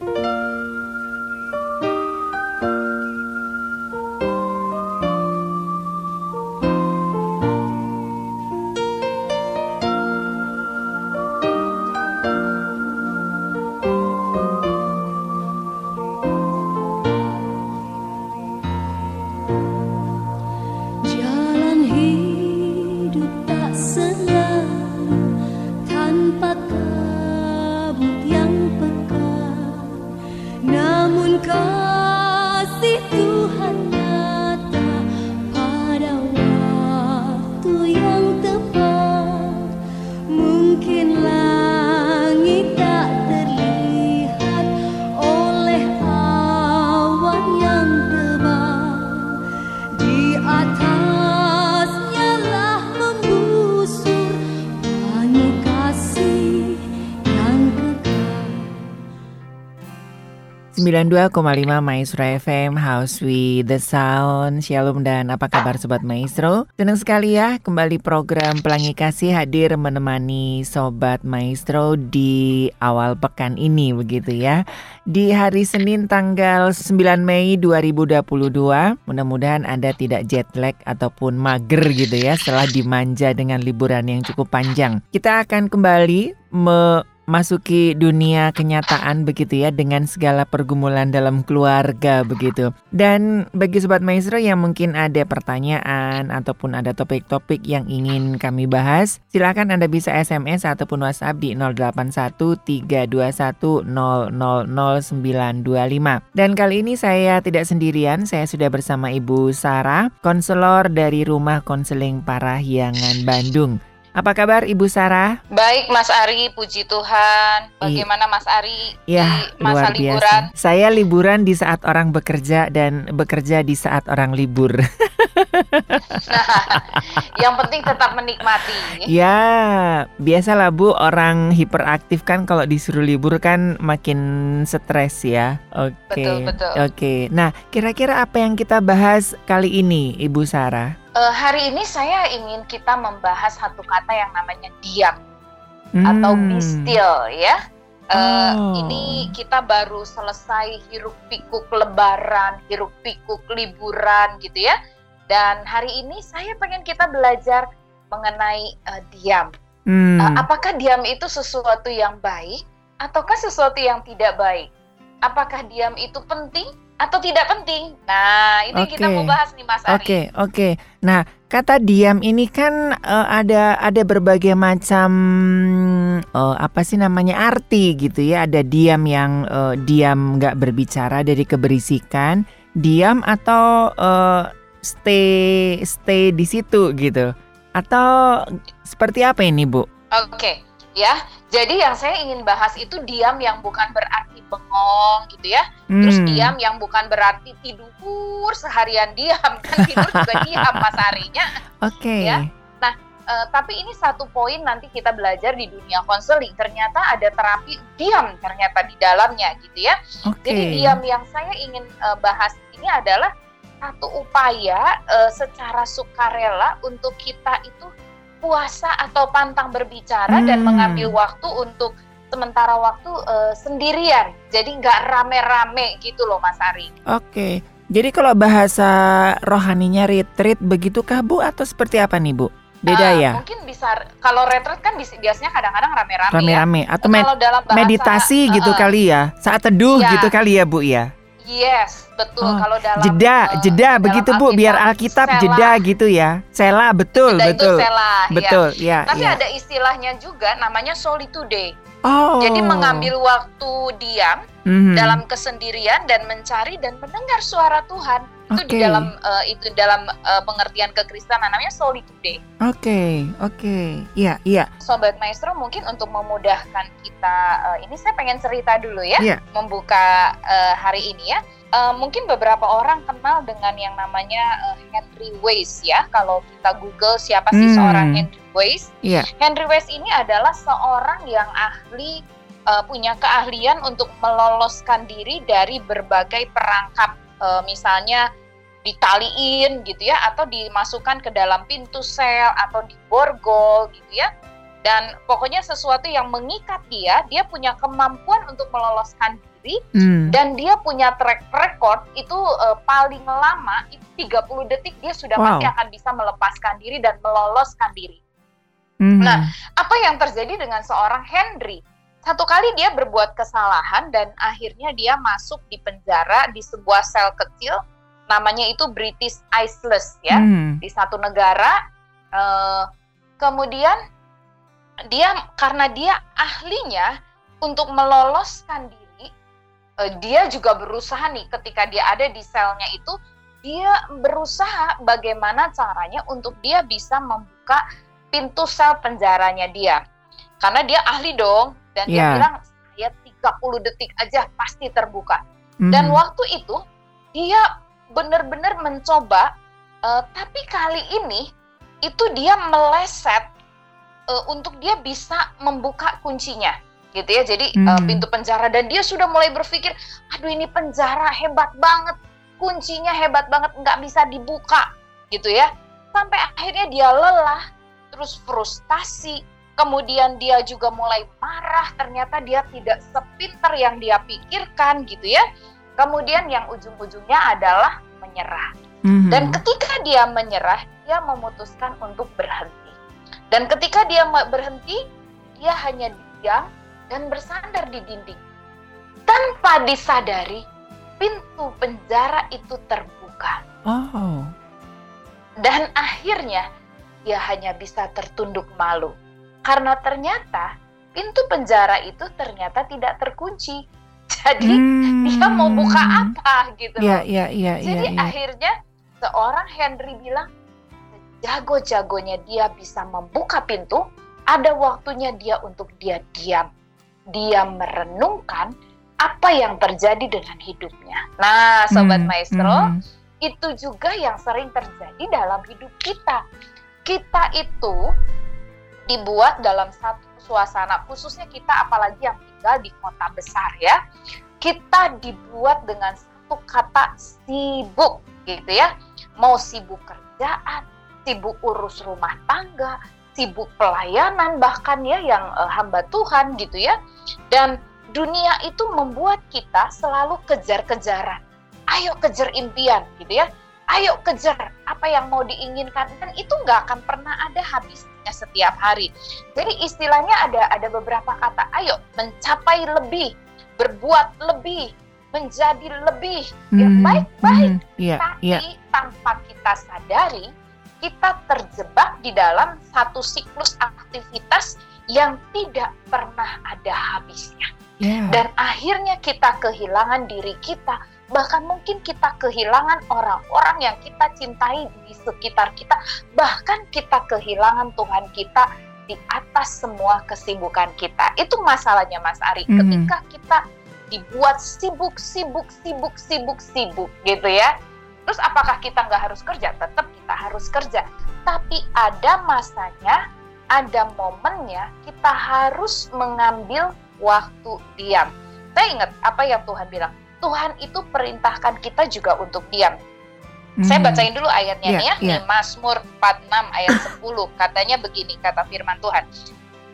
Bye. 92,5 Maestro FM House with the Sound. Shalom dan apa kabar Sobat Maestro? Senang sekali ya kembali program Pelangi Kasih hadir menemani Sobat Maestro di awal pekan ini begitu ya. Di hari Senin tanggal 9 Mei 2022 Mudah-mudahan Anda tidak jet lag ataupun mager gitu ya Setelah dimanja dengan liburan yang cukup panjang. Kita akan kembali me masuki dunia kenyataan begitu ya dengan segala pergumulan dalam keluarga begitu. Dan bagi sobat maestro yang mungkin ada pertanyaan ataupun ada topik-topik yang ingin kami bahas, silakan Anda bisa SMS ataupun WhatsApp di 081321000925. Dan kali ini saya tidak sendirian, saya sudah bersama Ibu Sarah, konselor dari Rumah Konseling Parahyangan Bandung. Apa kabar Ibu Sarah? Baik Mas Ari, puji Tuhan. Bagaimana Mas Ari ya, di masa luar liburan? Biasa. Saya liburan di saat orang bekerja dan bekerja di saat orang libur. yang penting tetap menikmati. Ya, biasalah Bu, orang hiperaktif kan kalau disuruh libur kan makin stres ya. Oke. Okay. Betul, betul. Oke. Okay. Nah, kira-kira apa yang kita bahas kali ini Ibu Sarah? Uh, hari ini saya ingin kita membahas satu kata yang namanya diam hmm. atau be still ya. Uh, oh. Ini kita baru selesai hiruk pikuk lebaran, hiruk pikuk liburan gitu ya. Dan hari ini saya pengen kita belajar mengenai uh, diam. Hmm. Uh, apakah diam itu sesuatu yang baik ataukah sesuatu yang tidak baik? Apakah diam itu penting atau tidak penting. Nah, ini okay. kita mau bahas nih Mas Ari. Oke, okay, oke. Okay. Nah, kata diam ini kan uh, ada ada berbagai macam uh, apa sih namanya arti gitu ya. Ada diam yang uh, diam nggak berbicara dari keberisikan, diam atau uh, stay stay di situ gitu. Atau seperti apa ini, Bu? Oke. Okay. Ya, jadi yang saya ingin bahas itu diam yang bukan berarti bengong gitu ya. Hmm. Terus diam yang bukan berarti tidur seharian diam kan tidur juga diam Mas Arinya. Oke. Okay. Ya. Nah, uh, tapi ini satu poin nanti kita belajar di dunia konseling. Ternyata ada terapi diam ternyata di dalamnya gitu ya. Okay. Jadi diam yang saya ingin uh, bahas ini adalah satu upaya uh, secara sukarela untuk kita itu puasa atau pantang berbicara hmm. dan mengambil waktu untuk sementara waktu uh, sendirian. Jadi nggak rame-rame gitu loh Mas Ari. Oke. Jadi kalau bahasa rohaninya retreat begitu kah Bu atau seperti apa nih Bu? Beda uh, ya? Mungkin bisa kalau retreat kan biasanya kadang-kadang rame-rame. Rame-rame ya. atau med dalam bahasa, meditasi uh, gitu kali ya. Saat teduh iya. gitu kali ya Bu ya. Yes, betul. Oh, kalau dalam jeda, uh, jeda begitu Bu, biar Alkitab jeda gitu ya. Sela, betul, jeda betul. Itu sela, betul, ya. ya Tapi ya. ada istilahnya juga namanya solitude. Oh. Jadi mengambil waktu diam mm-hmm. dalam kesendirian dan mencari dan mendengar suara Tuhan itu di dalam uh, itu dalam uh, pengertian kekristenan namanya solitude. Oke, okay, oke, okay. iya, iya. Sobat Maestro mungkin untuk memudahkan kita uh, ini saya pengen cerita dulu ya, yeah. membuka uh, hari ini ya. Uh, mungkin beberapa orang kenal dengan yang namanya uh, Henry Weiss ya. Kalau kita Google siapa sih hmm. seorang Henry Weiss? Yeah. Henry Weiss ini adalah seorang yang ahli uh, punya keahlian untuk meloloskan diri dari berbagai perangkap, uh, misalnya ditaliin gitu ya, atau dimasukkan ke dalam pintu sel atau diborgol gitu ya dan pokoknya sesuatu yang mengikat dia, dia punya kemampuan untuk meloloskan diri hmm. dan dia punya track record itu uh, paling lama itu 30 detik dia sudah wow. pasti akan bisa melepaskan diri dan meloloskan diri. Hmm. Nah, apa yang terjadi dengan seorang Henry? Satu kali dia berbuat kesalahan dan akhirnya dia masuk di penjara di sebuah sel kecil namanya itu British Isles ya hmm. di satu negara. Uh, kemudian dia karena dia ahlinya untuk meloloskan diri, uh, dia juga berusaha nih ketika dia ada di selnya itu, dia berusaha bagaimana caranya untuk dia bisa membuka pintu sel penjaranya dia. Karena dia ahli dong dan yeah. dia iya. bilang saya 30 detik aja pasti terbuka. Mm. Dan waktu itu dia benar-benar mencoba uh, tapi kali ini itu dia meleset uh, untuk dia bisa membuka kuncinya gitu ya jadi hmm. uh, pintu penjara dan dia sudah mulai berpikir aduh ini penjara hebat banget kuncinya hebat banget nggak bisa dibuka gitu ya sampai akhirnya dia lelah terus frustasi kemudian dia juga mulai marah ternyata dia tidak sepinter yang dia pikirkan gitu ya kemudian yang ujung-ujungnya adalah menyerah hmm dan ketika dia menyerah dia memutuskan untuk berhenti dan ketika dia berhenti, dia hanya diam dan bersandar di dinding. Tanpa disadari, pintu penjara itu terbuka. Oh. Dan akhirnya dia hanya bisa tertunduk malu. Karena ternyata pintu penjara itu ternyata tidak terkunci. Jadi hmm. dia mau buka apa gitu yeah, Yeah, yeah, Jadi yeah, yeah. akhirnya seorang Henry bilang, jago-jagonya dia bisa membuka pintu, ada waktunya dia untuk dia diam. Dia merenungkan apa yang terjadi dengan hidupnya. Nah, sobat hmm, maestro, hmm. itu juga yang sering terjadi dalam hidup kita. Kita itu dibuat dalam satu suasana, khususnya kita apalagi yang tinggal di kota besar ya. Kita dibuat dengan satu kata sibuk gitu ya. Mau sibuk kerjaan, sibuk urus rumah tangga, sibuk pelayanan bahkan ya yang uh, hamba Tuhan gitu ya. Dan dunia itu membuat kita selalu kejar-kejaran. Ayo kejar impian gitu ya. Ayo kejar apa yang mau diinginkan dan itu nggak akan pernah ada habisnya setiap hari. Jadi istilahnya ada ada beberapa kata. Ayo mencapai lebih, berbuat lebih, menjadi lebih. Ya hmm, baik-baik. Mm, yeah, Tapi yeah. tanpa kita sadari kita terjebak di dalam satu siklus aktivitas yang tidak pernah ada habisnya. Yeah. Dan akhirnya kita kehilangan diri kita, bahkan mungkin kita kehilangan orang-orang yang kita cintai di sekitar kita, bahkan kita kehilangan Tuhan kita di atas semua kesibukan kita. Itu masalahnya Mas Ari. Mm. Ketika kita dibuat sibuk, sibuk, sibuk, sibuk, sibuk gitu ya Terus apakah kita nggak harus kerja? Tetap kita harus kerja. Tapi ada masanya, ada momennya kita harus mengambil waktu diam. Saya ingat apa yang Tuhan bilang. Tuhan itu perintahkan kita juga untuk diam. Hmm. Saya bacain dulu ayatnya yeah, nih ya. Yeah. Nih Mazmur 46 ayat 10. Katanya begini kata firman Tuhan.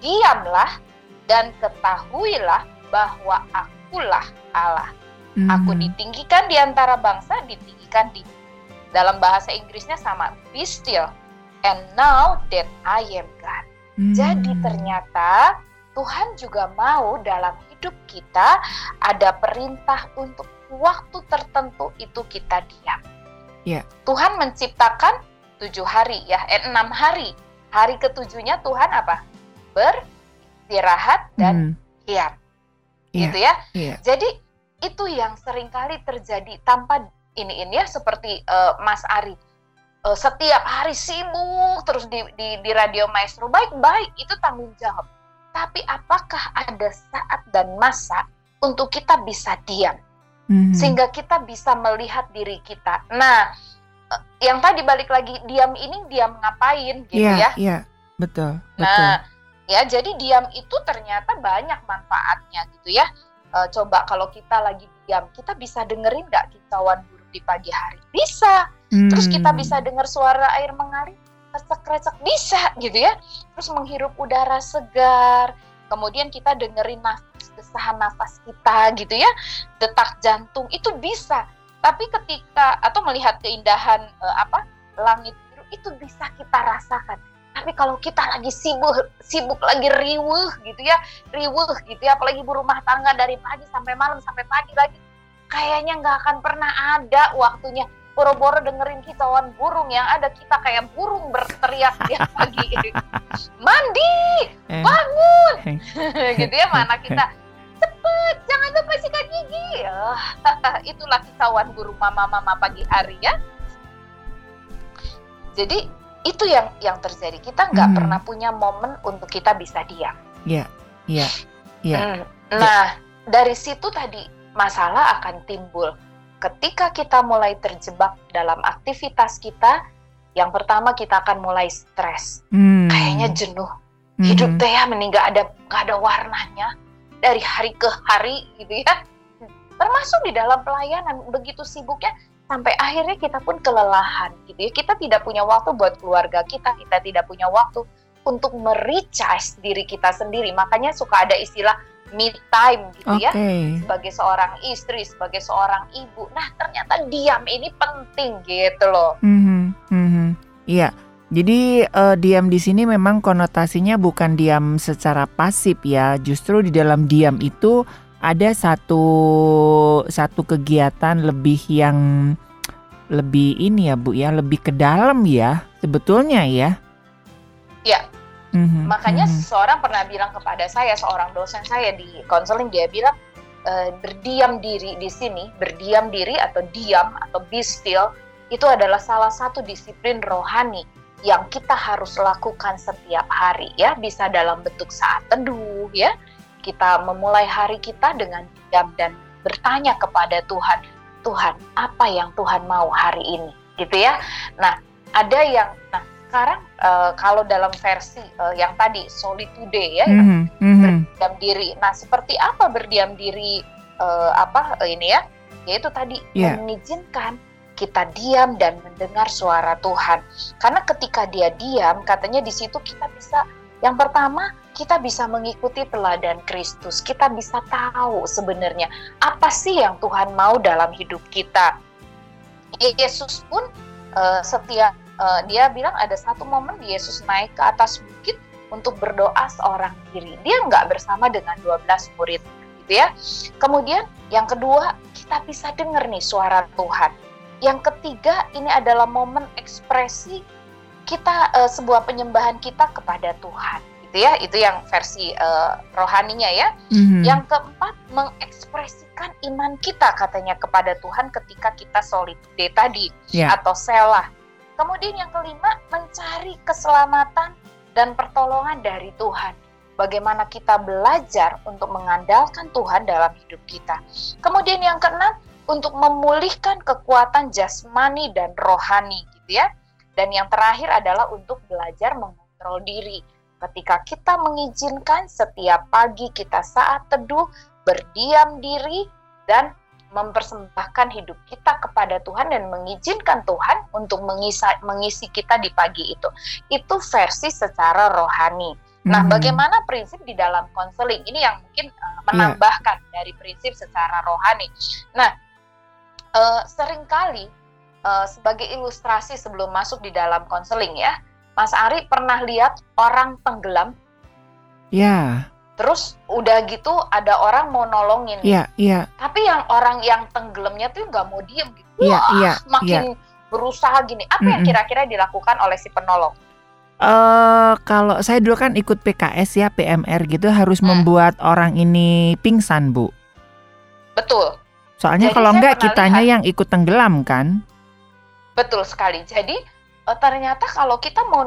Diamlah dan ketahuilah bahwa akulah Allah. Aku hmm. ditinggikan di antara bangsa, ditinggikan di dalam bahasa Inggrisnya sama be still and now that I am God. Hmm. Jadi ternyata Tuhan juga mau dalam hidup kita ada perintah untuk waktu tertentu itu kita diam. Yeah. Tuhan menciptakan tujuh hari ya, eh, enam hari. Hari ketujuhnya Tuhan apa? Beristirahat dan hmm. diam. Yeah. Gitu ya. Yeah. Jadi itu yang sering kali terjadi tanpa ini ini ya seperti uh, Mas Ari uh, setiap hari sibuk terus di, di, di radio maestro baik-baik itu tanggung jawab tapi apakah ada saat dan masa untuk kita bisa diam mm-hmm. sehingga kita bisa melihat diri kita nah uh, yang tadi balik lagi diam ini diam ngapain gitu yeah, ya iya yeah, betul nah ya jadi diam itu ternyata banyak manfaatnya gitu ya uh, coba kalau kita lagi diam kita bisa dengerin nggak kicauan di pagi hari? Bisa. Hmm. Terus kita bisa dengar suara air mengalir? Krecek-krecek bisa gitu ya. Terus menghirup udara segar, kemudian kita dengerin nafas desahan nafas kita gitu ya, detak jantung itu bisa. Tapi ketika atau melihat keindahan uh, apa langit biru itu bisa kita rasakan. Tapi kalau kita lagi sibuk, sibuk lagi riuh gitu ya, riuh gitu ya, apalagi ibu rumah tangga dari pagi sampai malam sampai pagi lagi, kayaknya nggak akan pernah ada waktunya boro-boro dengerin kicauan burung yang ada kita kayak burung berteriak tiap pagi. Mandi! Eh. bangun! Gitu ya mana kita. Cepet jangan lupa sikat gigi. Oh, itulah kicauan burung mama-mama pagi hari ya. Jadi itu yang yang terjadi. Kita nggak hmm. pernah punya momen untuk kita bisa diam. Iya, iya, iya. Hmm. Nah, dari situ tadi masalah akan timbul ketika kita mulai terjebak dalam aktivitas kita, yang pertama kita akan mulai stres, hmm. kayaknya jenuh, hmm. hidup teh ya meninggal ada nggak ada warnanya dari hari ke hari gitu ya. Termasuk di dalam pelayanan begitu sibuknya sampai akhirnya kita pun kelelahan gitu ya. Kita tidak punya waktu buat keluarga kita, kita tidak punya waktu untuk merecharge diri kita sendiri. Makanya suka ada istilah me time gitu okay. ya sebagai seorang istri sebagai seorang ibu nah ternyata diam ini penting gitu loh mm-hmm. Mm-hmm. iya jadi uh, diam di sini memang konotasinya bukan diam secara pasif ya justru di dalam diam itu ada satu satu kegiatan lebih yang lebih ini ya Bu ya lebih ke dalam ya sebetulnya ya ya Mm-hmm. Makanya mm-hmm. seorang pernah bilang kepada saya, seorang dosen saya di konseling dia bilang e, berdiam diri di sini, berdiam diri atau diam atau be still itu adalah salah satu disiplin rohani yang kita harus lakukan setiap hari ya, bisa dalam bentuk saat teduh ya. Kita memulai hari kita dengan diam dan bertanya kepada Tuhan, Tuhan, apa yang Tuhan mau hari ini? Gitu ya. Nah, ada yang nah sekarang uh, kalau dalam versi uh, yang tadi solitude ya mm -hmm. berdiam diri. Nah, seperti apa berdiam diri uh, apa uh, ini ya? Yaitu tadi yeah. mengizinkan kita diam dan mendengar suara Tuhan. Karena ketika dia diam, katanya di situ kita bisa yang pertama kita bisa mengikuti teladan Kristus. Kita bisa tahu sebenarnya apa sih yang Tuhan mau dalam hidup kita. Yesus pun uh, setiap uh, dia bilang ada satu momen Yesus naik ke atas bukit untuk berdoa seorang diri. Dia nggak bersama dengan 12 murid gitu ya. Kemudian yang kedua, kita bisa dengar nih suara Tuhan. Yang ketiga, ini adalah momen ekspresi kita uh, sebuah penyembahan kita kepada Tuhan gitu ya. Itu yang versi uh, rohaninya ya. Mm-hmm. Yang keempat, mengekspresikan iman kita katanya kepada Tuhan ketika kita solid tadi yeah. atau selah Kemudian yang kelima, mencari keselamatan dan pertolongan dari Tuhan. Bagaimana kita belajar untuk mengandalkan Tuhan dalam hidup kita. Kemudian yang keenam, untuk memulihkan kekuatan jasmani dan rohani gitu ya. Dan yang terakhir adalah untuk belajar mengontrol diri. Ketika kita mengizinkan setiap pagi kita saat teduh berdiam diri dan mempersembahkan hidup kita kepada Tuhan dan mengizinkan Tuhan untuk mengisi, mengisi kita di pagi itu. Itu versi secara rohani. Nah, hmm. bagaimana prinsip di dalam konseling? Ini yang mungkin uh, menambahkan yeah. dari prinsip secara rohani. Nah, uh, sering kali uh, sebagai ilustrasi sebelum masuk di dalam konseling ya, Mas Ari pernah lihat orang tenggelam? Ya. Yeah terus udah gitu ada orang mau nolongin iya iya tapi yang orang yang tenggelamnya tuh nggak mau diem gitu iya iya makin iya. berusaha gini apa mm -mm. yang kira-kira dilakukan oleh si penolong Uh, kalau saya dulu kan ikut PKS ya PMR gitu harus hmm. membuat orang ini pingsan bu. Betul. Soalnya Jadi kalau enggak kitanya lihat, yang ikut tenggelam kan. Betul sekali. Jadi uh, ternyata kalau kita mau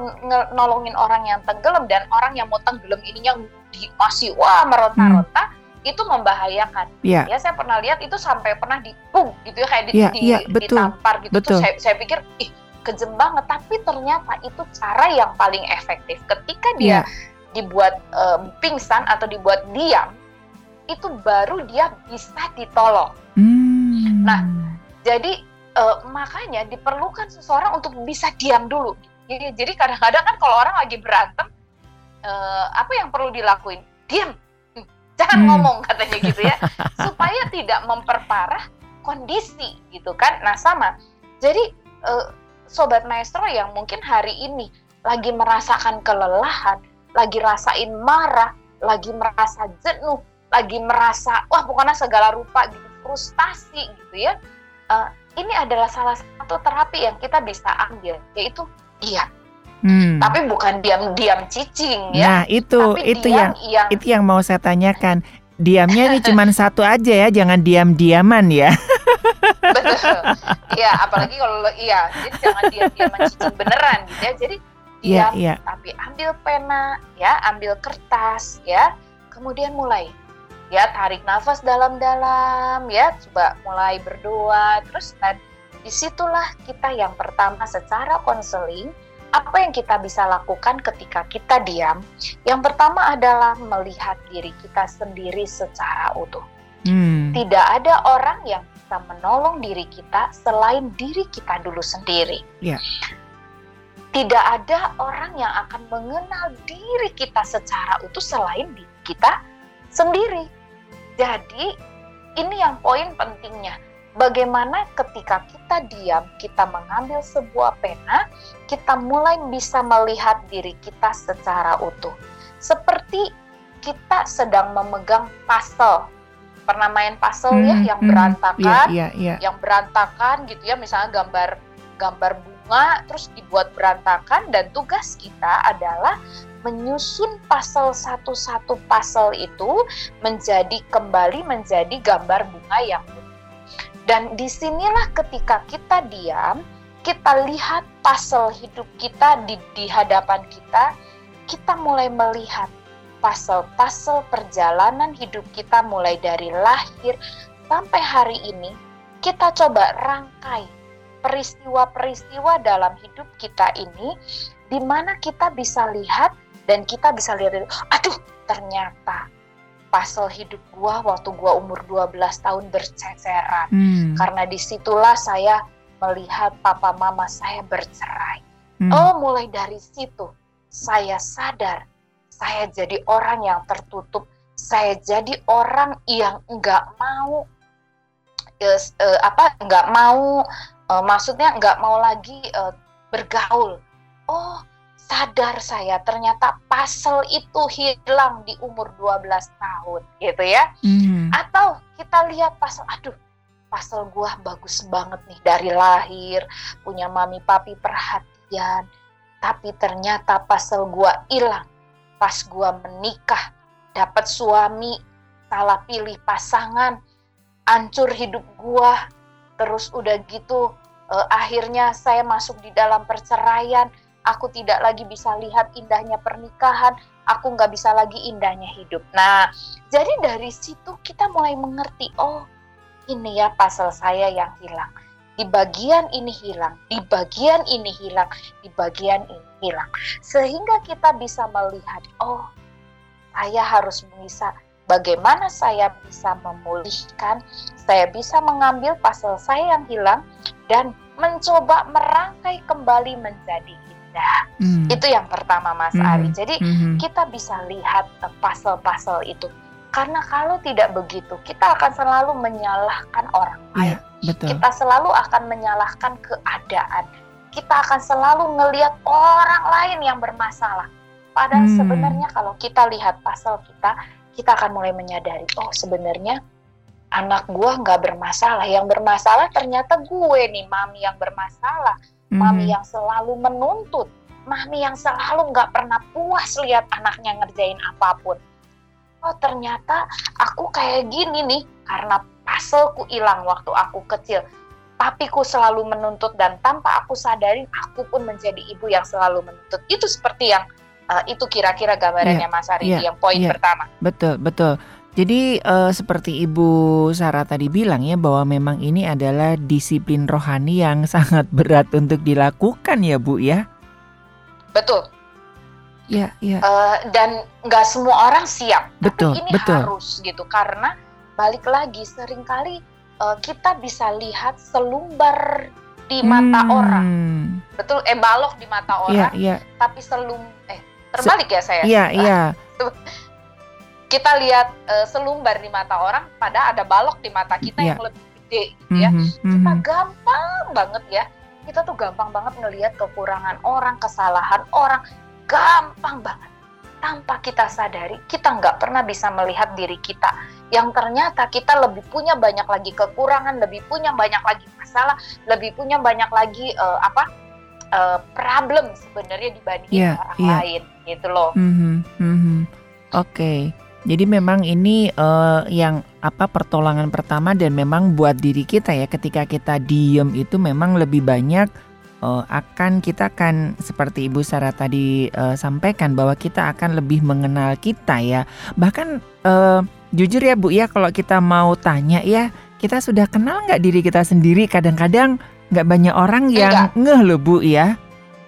nolongin orang yang tenggelam dan orang yang mau tenggelam ininya di masih wah meronta-ronta hmm. itu membahayakan. Yeah. Ya saya pernah lihat itu sampai pernah dipung gitu ya kayak di, yeah, di, yeah, betul, ditampar gitu. Betul. Terus saya, saya pikir ih kejem banget tapi ternyata itu cara yang paling efektif ketika dia yeah. dibuat um, pingsan atau dibuat diam itu baru dia bisa ditolong. Hmm. Nah, jadi uh, makanya diperlukan seseorang untuk bisa diam dulu Ya, jadi kadang-kadang kan kalau orang lagi berantem, uh, apa yang perlu dilakuin? Diam, hmm, jangan hmm. ngomong katanya gitu ya, supaya tidak memperparah kondisi gitu kan. Nah sama, jadi uh, sobat maestro yang mungkin hari ini lagi merasakan kelelahan, lagi rasain marah, lagi merasa jenuh, lagi merasa wah pokoknya segala rupa gitu, frustasi gitu ya. Uh, ini adalah salah satu terapi yang kita bisa ambil, yaitu diam. Hmm. Tapi bukan diam-diam cicing ya. Nah, itu Tapi itu yang, yang itu yang mau saya tanyakan. Diamnya ini cuma satu aja ya, jangan diam-diaman ya. Betul. Iya, apalagi kalau iya, jadi jangan diam-diaman cicing beneran gitu ya. Jadi iya, diam, yeah, yeah. tapi ambil pena ya, ambil kertas ya. Kemudian mulai ya tarik nafas dalam-dalam ya, coba mulai berdoa terus dan di situlah kita yang pertama secara konseling apa yang kita bisa lakukan ketika kita diam? Yang pertama adalah melihat diri kita sendiri secara utuh. Hmm. Tidak ada orang yang bisa menolong diri kita selain diri kita dulu sendiri. Yeah. Tidak ada orang yang akan mengenal diri kita secara utuh selain diri kita sendiri. Jadi, ini yang poin pentingnya bagaimana ketika kita diam, kita mengambil sebuah pena, kita mulai bisa melihat diri kita secara utuh. Seperti kita sedang memegang puzzle. Pernah main puzzle ya, hmm, ya yang hmm, berantakan, yeah, yeah, yeah. yang berantakan gitu ya, misalnya gambar gambar bunga terus dibuat berantakan dan tugas kita adalah menyusun puzzle satu-satu puzzle itu menjadi kembali menjadi gambar bunga yang dan di sinilah ketika kita diam, kita lihat puzzle hidup kita di, di hadapan kita, kita mulai melihat puzzle-puzzle perjalanan hidup kita mulai dari lahir sampai hari ini, kita coba rangkai peristiwa-peristiwa dalam hidup kita ini di mana kita bisa lihat dan kita bisa lihat, aduh ternyata puzzle hidup gua waktu gua umur 12 tahun berceceran. Hmm. Karena di situlah saya melihat papa mama saya bercerai. Hmm. Oh, mulai dari situ saya sadar saya jadi orang yang tertutup. Saya jadi orang yang enggak mau uh, uh, apa enggak mau uh, maksudnya enggak mau lagi uh, bergaul. Oh, sadar saya ternyata pasal itu hilang di umur 12 tahun gitu ya. Mm. Atau kita lihat pasal aduh pasal gua bagus banget nih dari lahir, punya mami papi perhatian, tapi ternyata pasal gua hilang pas gua menikah, dapat suami, salah pilih pasangan, hancur hidup gua. Terus udah gitu eh, akhirnya saya masuk di dalam perceraian aku tidak lagi bisa lihat indahnya pernikahan, aku nggak bisa lagi indahnya hidup. Nah, jadi dari situ kita mulai mengerti, oh ini ya pasal saya yang hilang. Di bagian ini hilang, di bagian ini hilang, di bagian ini hilang. Sehingga kita bisa melihat, oh saya harus bisa bagaimana saya bisa memulihkan, saya bisa mengambil pasal saya yang hilang dan mencoba merangkai kembali menjadi Hmm. Itu yang pertama Mas hmm. Ari. Jadi hmm. kita bisa lihat pasal-pasal itu. Karena kalau tidak begitu, kita akan selalu menyalahkan orang iya, lain. Ya, betul. Kita selalu akan menyalahkan keadaan. Kita akan selalu ngelihat orang lain yang bermasalah. Padahal hmm. sebenarnya kalau kita lihat pasal kita, kita akan mulai menyadari, oh sebenarnya anak gua nggak bermasalah. Yang bermasalah ternyata gue nih, mami yang bermasalah hmm Mami yang selalu menuntut, mami yang selalu nggak pernah puas lihat anaknya ngerjain apa pun. Oh ternyata aku kayak gini nih karena paselku hilang waktu aku kecil. Papiku selalu menuntut dan tanpa aku sadarin aku pun menjadi ibu yang selalu menuntut. Itu seperti yang uh, itu kira-kira gambarannya yeah, Mas Ari yeah, yang poin yeah, pertama. Betul, betul. Jadi uh, seperti Ibu Sarah tadi bilang ya bahwa memang ini adalah disiplin rohani yang sangat berat untuk dilakukan ya Bu ya. Betul. Ya, ya. Uh, dan nggak semua orang siap. Betul, Tapi ini betul. harus gitu karena balik lagi sering kali uh, kita bisa lihat selumbar di mata hmm. orang. Betul, eh balok di mata iya, orang. Yeah, yeah. Tapi selum eh terbalik ya saya. Iya, iya. Kita lihat uh, selumbar di mata orang, pada ada balok di mata kita yeah. yang lebih gede, gitu ya. Mm -hmm, kita gampang banget ya. Kita tuh gampang banget ngelihat kekurangan orang, kesalahan orang, gampang banget. Tanpa kita sadari, kita nggak pernah bisa melihat diri kita. Yang ternyata kita lebih punya banyak lagi kekurangan, lebih punya banyak lagi masalah, lebih punya banyak lagi uh, apa uh, problem sebenarnya dibanding yeah, orang yeah. lain, gitu loh. Mm -hmm, mm -hmm. Oke. Okay. Jadi memang ini uh, yang apa pertolongan pertama dan memang buat diri kita ya ketika kita diem itu memang lebih banyak uh, akan kita akan seperti Ibu Sarah tadi uh, sampaikan bahwa kita akan lebih mengenal kita ya. Bahkan uh, jujur ya Bu ya kalau kita mau tanya ya kita sudah kenal nggak diri kita sendiri kadang-kadang nggak banyak orang yang Enggak. ngeh loh Bu ya.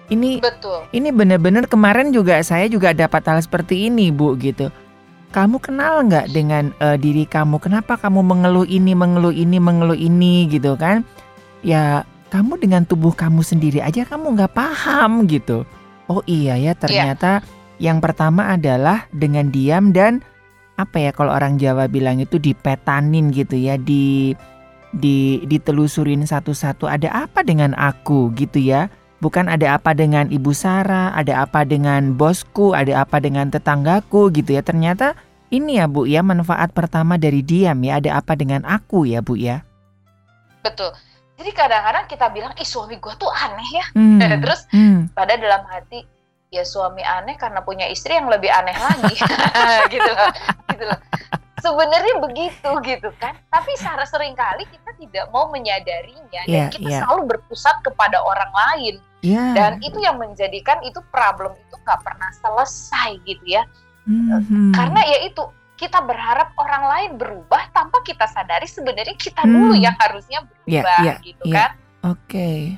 Ini Betul. Ini benar-benar kemarin juga saya juga dapat hal seperti ini Bu gitu kamu kenal nggak dengan uh, diri kamu? Kenapa kamu mengeluh ini, mengeluh ini, mengeluh ini gitu kan? Ya kamu dengan tubuh kamu sendiri aja kamu nggak paham gitu. Oh iya ya ternyata yeah. yang pertama adalah dengan diam dan apa ya kalau orang Jawa bilang itu dipetanin gitu ya di di ditelusurin satu-satu ada apa dengan aku gitu ya bukan ada apa dengan ibu Sarah, ada apa dengan bosku, ada apa dengan tetanggaku gitu ya. Ternyata ini ya Bu ya manfaat pertama dari diam ya, ada apa dengan aku ya Bu ya. Betul. Jadi kadang-kadang kita bilang, ih suami gue tuh aneh ya. Hmm. Terus hmm. pada dalam hati, ya suami aneh karena punya istri yang lebih aneh lagi. gitu loh. Gitu loh sebenarnya begitu gitu kan tapi secara sering kali kita tidak mau menyadarinya yeah, dan iya, kita yeah. selalu berpusat kepada orang lain yeah. dan itu yang menjadikan itu problem itu nggak pernah selesai gitu ya mm-hmm. karena ya itu kita berharap orang lain berubah tanpa kita sadari sebenarnya kita mm. dulu yang harusnya berubah yeah, yeah, gitu yeah. kan oke okay.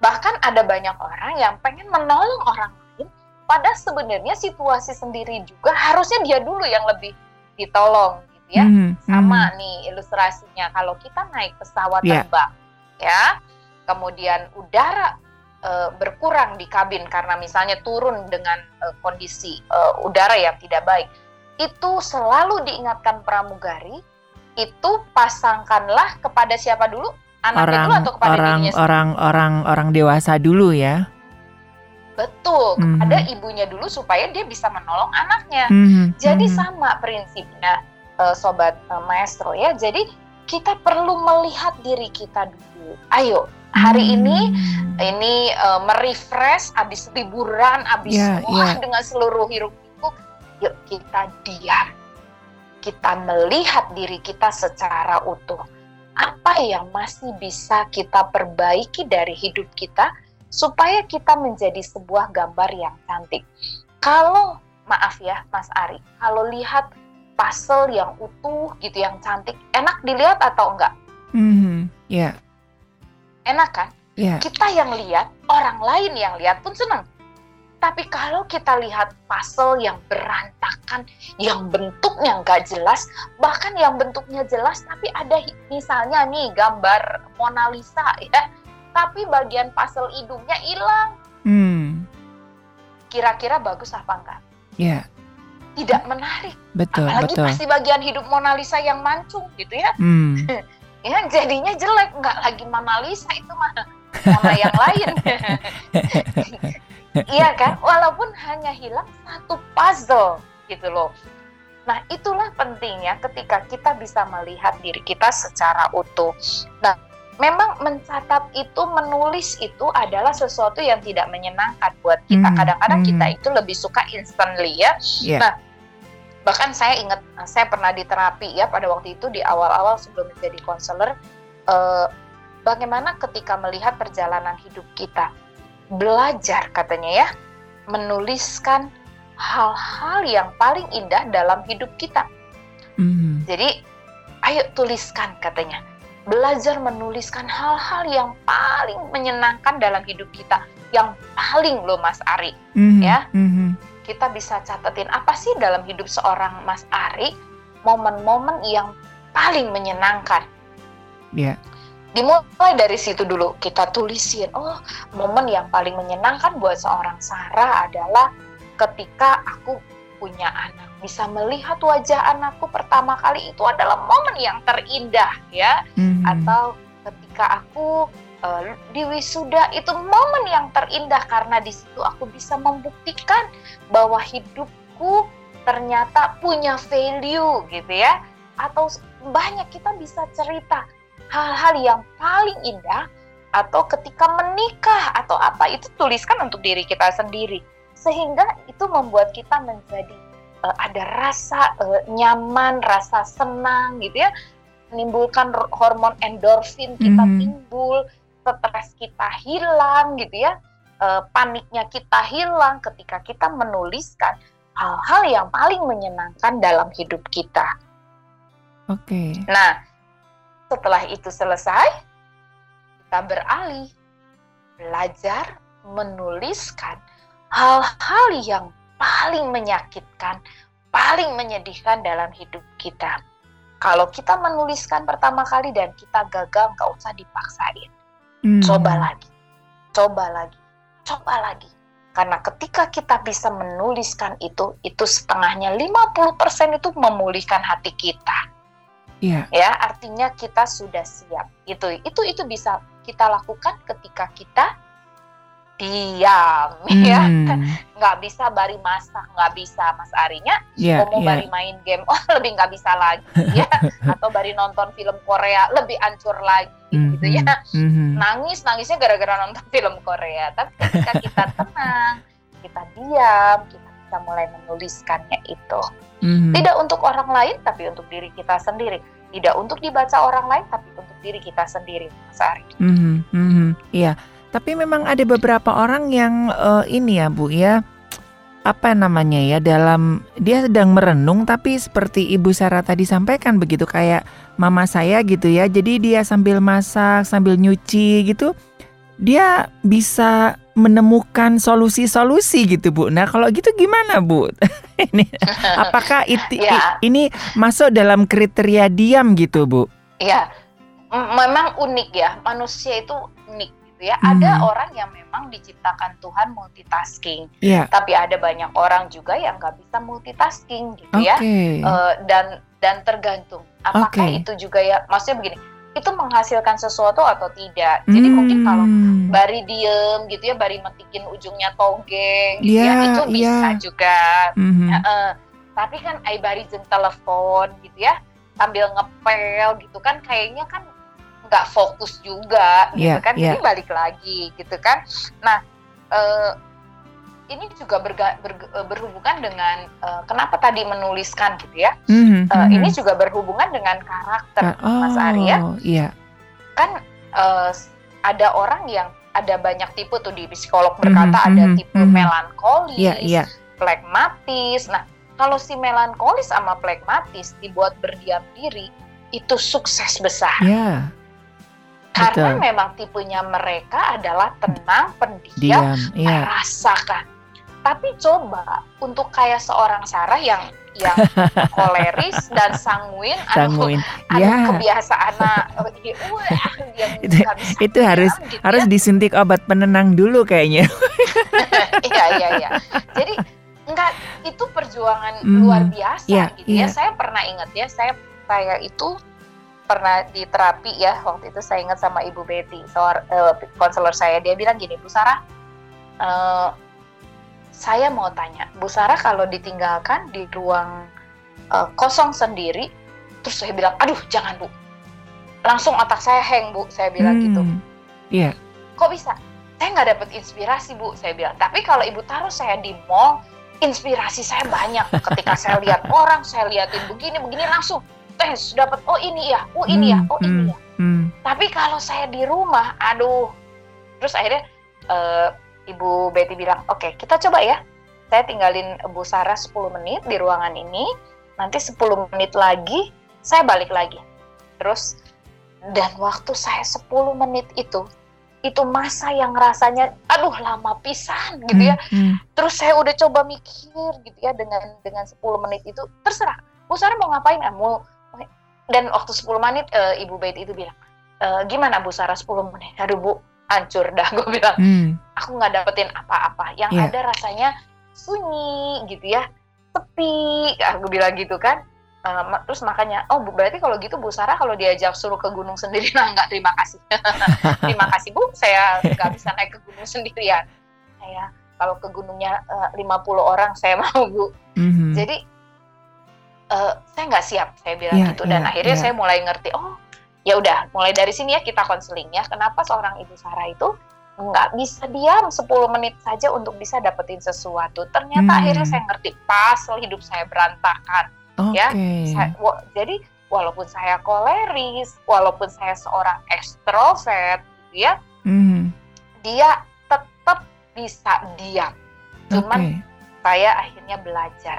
bahkan ada banyak orang yang pengen menolong orang lain pada sebenarnya situasi sendiri juga harusnya dia dulu yang lebih ditolong gitu ya. Mm, Sama mm. nih ilustrasinya kalau kita naik pesawat yeah. terbang ya, kemudian udara uh, berkurang di kabin karena misalnya turun dengan uh, kondisi uh, udara yang tidak baik. Itu selalu diingatkan pramugari, itu pasangkanlah kepada siapa dulu? Anak orang, dulu atau kepada orang, dirinya Orang orang orang dewasa dulu ya. Betul, mm -hmm. ada ibunya dulu supaya dia bisa menolong anaknya. Mm -hmm. Jadi mm -hmm. sama prinsipnya uh, sobat uh, maestro ya. Jadi kita perlu melihat diri kita dulu. Ayo, hari mm -hmm. ini ini uh, merefresh habis liburan, habis yeah, wah yeah. dengan seluruh hiruk pikuk, yuk kita diam. Kita melihat diri kita secara utuh. Apa yang masih bisa kita perbaiki dari hidup kita? supaya kita menjadi sebuah gambar yang cantik. Kalau maaf ya Mas Ari, kalau lihat puzzle yang utuh gitu yang cantik, enak dilihat atau enggak? Mm-hmm. Ya. Yeah. Enak kan? Yeah. Kita yang lihat, orang lain yang lihat pun senang. Tapi kalau kita lihat puzzle yang berantakan, yang bentuknya nggak jelas, bahkan yang bentuknya jelas tapi ada misalnya nih gambar Mona Lisa ya, tapi bagian puzzle hidungnya hilang. Hmm. Kira-kira bagus apa enggak? Ya. Yeah. Tidak menarik. Betul, Apalagi betul. pasti bagian hidup Mona Lisa yang mancung gitu ya. Hmm. ya jadinya jelek, enggak lagi Mona Lisa itu mana Mona yang lain. iya kan? Walaupun hanya hilang satu puzzle gitu loh. Nah, itulah pentingnya ketika kita bisa melihat diri kita secara utuh. Nah, memang mencatat itu menulis itu adalah sesuatu yang tidak menyenangkan buat kita. Hmm, Kadang-kadang hmm. kita itu lebih suka instantly ya. Yeah. Nah, bahkan saya ingat saya pernah di terapi ya pada waktu itu di awal-awal sebelum menjadi konselor eh, bagaimana ketika melihat perjalanan hidup kita belajar katanya ya menuliskan hal-hal yang paling indah dalam hidup kita. Mm. Jadi ayo tuliskan katanya belajar menuliskan hal-hal yang paling menyenangkan dalam hidup kita, yang paling loh Mas Ari, mm-hmm. ya. Mm-hmm. Kita bisa catetin apa sih dalam hidup seorang Mas Ari momen-momen yang paling menyenangkan. Yeah. dimulai dari situ dulu kita tulisin oh momen yang paling menyenangkan buat seorang Sarah adalah ketika aku punya anak bisa melihat wajah anakku pertama kali itu adalah momen yang terindah ya mm-hmm. atau ketika aku uh, di wisuda itu momen yang terindah karena di situ aku bisa membuktikan bahwa hidupku ternyata punya value gitu ya. Atau banyak kita bisa cerita hal-hal yang paling indah atau ketika menikah atau apa itu tuliskan untuk diri kita sendiri. Sehingga itu membuat kita menjadi uh, ada rasa uh, nyaman, rasa senang gitu ya, menimbulkan hormon endorfin kita mm. timbul, stres kita hilang gitu ya, uh, paniknya kita hilang ketika kita menuliskan hal-hal yang paling menyenangkan dalam hidup kita. Oke. Okay. Nah, setelah itu selesai, kita beralih belajar menuliskan hal-hal yang paling menyakitkan, paling menyedihkan dalam hidup kita. Kalau kita menuliskan pertama kali dan kita gagal, nggak usah dipaksain. Hmm. Coba lagi, coba lagi, coba lagi. Karena ketika kita bisa menuliskan itu, itu setengahnya 50% itu memulihkan hati kita. Yeah. Ya, artinya kita sudah siap. Itu itu itu bisa kita lakukan ketika kita diam ya. hmm. ya nggak bisa bari masak nggak bisa mas Arinya yeah, mau yeah. bari main game oh lebih nggak bisa lagi ya atau bari nonton film Korea lebih ancur lagi mm-hmm. gitu ya mm-hmm. nangis nangisnya gara-gara nonton film Korea tapi ketika kita tenang kita diam kita bisa mulai menuliskannya itu mm-hmm. tidak untuk orang lain tapi untuk diri kita sendiri tidak untuk dibaca orang lain tapi untuk diri kita sendiri Mas Ari. Mm-hmm. Mm-hmm. Iya, tapi memang ada beberapa orang yang uh, ini ya Bu ya apa namanya ya dalam dia sedang merenung tapi seperti Ibu Sarah tadi sampaikan begitu kayak mama saya gitu ya. Jadi dia sambil masak, sambil nyuci gitu dia bisa menemukan solusi-solusi gitu Bu. Nah kalau gitu gimana Bu? ini apakah itu ya. ini masuk dalam kriteria diam gitu Bu? Ya, memang unik ya manusia itu unik gitu ya. Hmm. Ada orang yang memang diciptakan Tuhan multitasking, yeah. tapi ada banyak orang juga yang nggak bisa multitasking gitu okay. ya. Uh, dan dan tergantung apakah okay. itu juga ya. Maksudnya begini itu menghasilkan sesuatu atau tidak. Jadi hmm. mungkin kalau bari diem gitu ya, bari metikin ujungnya toge gitu yeah, ya, iya, itu bisa yeah. juga. Mm-hmm. Ya, uh, tapi kan ai bari jeng telepon gitu ya, sambil ngepel gitu kan kayaknya kan nggak fokus juga gitu yeah, kan. Yeah. Jadi balik lagi gitu kan. Nah, uh, ini juga berga, ber, eh, berhubungan dengan uh, kenapa tadi menuliskan gitu ya. Mm-hmm, uh, Ini juga berhubungan dengan karakter uh, oh, Mas Arya. Iya. Kan uh, ada orang yang ada banyak tipe tuh di psikolog berkata mm-hmm, ada tipe mm-hmm. melankolis, yeah, yeah. plekmatis. Nah, kalau si melankolis sama plekmatis dibuat berdiam diri itu sukses besar. Yeah. Karena Betul. memang tipenya mereka adalah tenang, pendiam, Diam, iya. merasakan. Tapi coba untuk kayak seorang Sarah yang yang koleris dan sanguin, sanguin. Aduh, ya. kebiasaan yang itu, itu harus gitu ya. harus disuntik obat penenang dulu kayaknya. Iya iya iya. Jadi enggak itu perjuangan mm, luar biasa yeah, gitu yeah. ya. Iya. Saya pernah ingat ya, saya saya itu pernah di terapi ya waktu itu saya ingat sama Ibu Betty, uh, konselor saya dia bilang gini, Bu Sarah, uh, saya mau tanya, Bu Sarah kalau ditinggalkan di ruang uh, kosong sendiri, terus saya bilang, aduh jangan Bu, langsung otak saya hang Bu, saya bilang hmm, gitu. Iya. Yeah. Kok bisa? Saya nggak dapat inspirasi Bu, saya bilang. Tapi kalau Ibu taruh saya di mall, inspirasi saya banyak. Ketika saya lihat orang, saya liatin begini, begini langsung tes dapat oh ini ya, oh ini ya, hmm, ya, oh hmm, ini ya. Hmm. Tapi kalau saya di rumah, aduh, terus akhirnya uh, Ibu Betty bilang, oke okay, kita coba ya. Saya tinggalin Bu Sarah 10 menit di ruangan ini, nanti 10 menit lagi saya balik lagi. Terus, dan waktu saya 10 menit itu, itu masa yang rasanya, aduh lama pisan gitu ya. Hmm, hmm. Terus saya udah coba mikir gitu ya dengan dengan 10 menit itu, terserah. Bu Sarah mau ngapain? Ah, mau dan waktu 10 menit uh, Ibu Betty itu bilang, e, gimana Bu Sarah 10 menit? Aduh Bu hancur dah gue bilang. Hmm. aku nggak dapetin apa-apa. Yang yeah. ada rasanya sunyi gitu ya sepi. Aku bilang gitu kan. Uh, terus makanya oh berarti kalau gitu Bu Sarah kalau diajak suruh ke gunung sendiri nah nggak terima kasih. Terima kasih Bu. Saya nggak bisa naik ke gunung sendirian. Saya kalau ke gunungnya uh, 50 orang saya mau Bu. Mm-hmm. jadi uh, saya nggak siap saya bilang yeah, gitu dan yeah, akhirnya yeah. saya mulai ngerti oh ya udah mulai dari sini ya kita konseling ya kenapa seorang ibu Sarah itu nggak bisa diam 10 menit saja untuk bisa dapetin sesuatu. Ternyata hmm. akhirnya saya ngerti pasal hidup saya berantakan. Okay. Ya, saya, jadi walaupun saya koleris, walaupun saya seorang ekstrovert, gitu ya, hmm. dia tetap bisa diam. Cuman okay. saya akhirnya belajar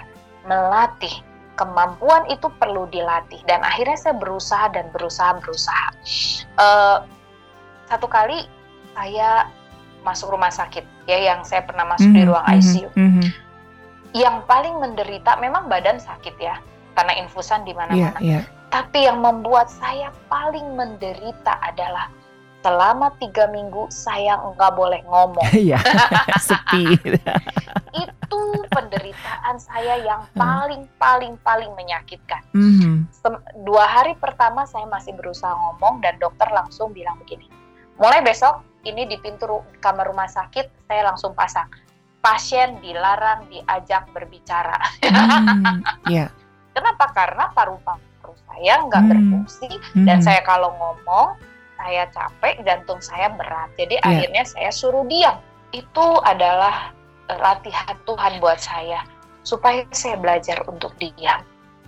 melatih kemampuan itu perlu dilatih dan akhirnya saya berusaha dan berusaha berusaha. Uh, satu kali saya masuk rumah sakit ya yang saya pernah masuk mm -hmm, di ruang ICU. Mm -hmm. Yang paling menderita memang badan sakit ya karena infusan di mana-mana. Yeah, yeah. Tapi yang membuat saya paling menderita adalah selama tiga minggu saya nggak boleh ngomong. Iya, sepi. Itu penderitaan saya yang hmm. paling paling paling menyakitkan. Mm -hmm. Dua hari pertama saya masih berusaha ngomong dan dokter langsung bilang begini, mulai besok ini di pintu kamar rumah sakit saya langsung pasang pasien dilarang diajak berbicara. Hmm, yeah. Kenapa? Karena paru-paru saya nggak hmm, berfungsi hmm. dan saya kalau ngomong saya capek, jantung saya berat. Jadi yeah. akhirnya saya suruh diam. Itu adalah latihan Tuhan buat saya supaya saya belajar untuk diam.